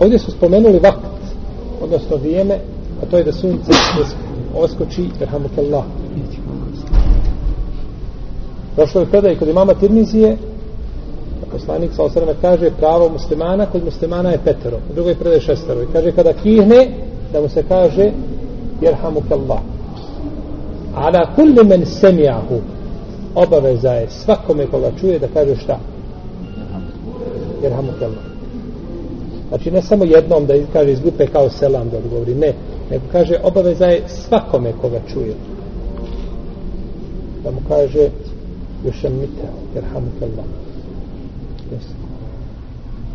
Ovdje su spomenuli vakt, odnosno vrijeme, a to je da sunce oskoči, rahmukallah. Došlo je predaj kod imama Tirmizije, poslanik sa osrame kaže pravo muslimana, kod muslimana je petero, u drugoj predaj šestero. I kaže kada kihne, da mu se kaže jerhamukallah. Ala kulli men semijahu, obaveza je svakome koga čuje da kaže šta? Jerhamukallah. Znači ne samo jednom da kaže iz grupe kao selam da odgovori, ne. Nego kaže obaveza je svakome koga čuje. Da mu kaže još je mite, jerhamukallah. Jesu.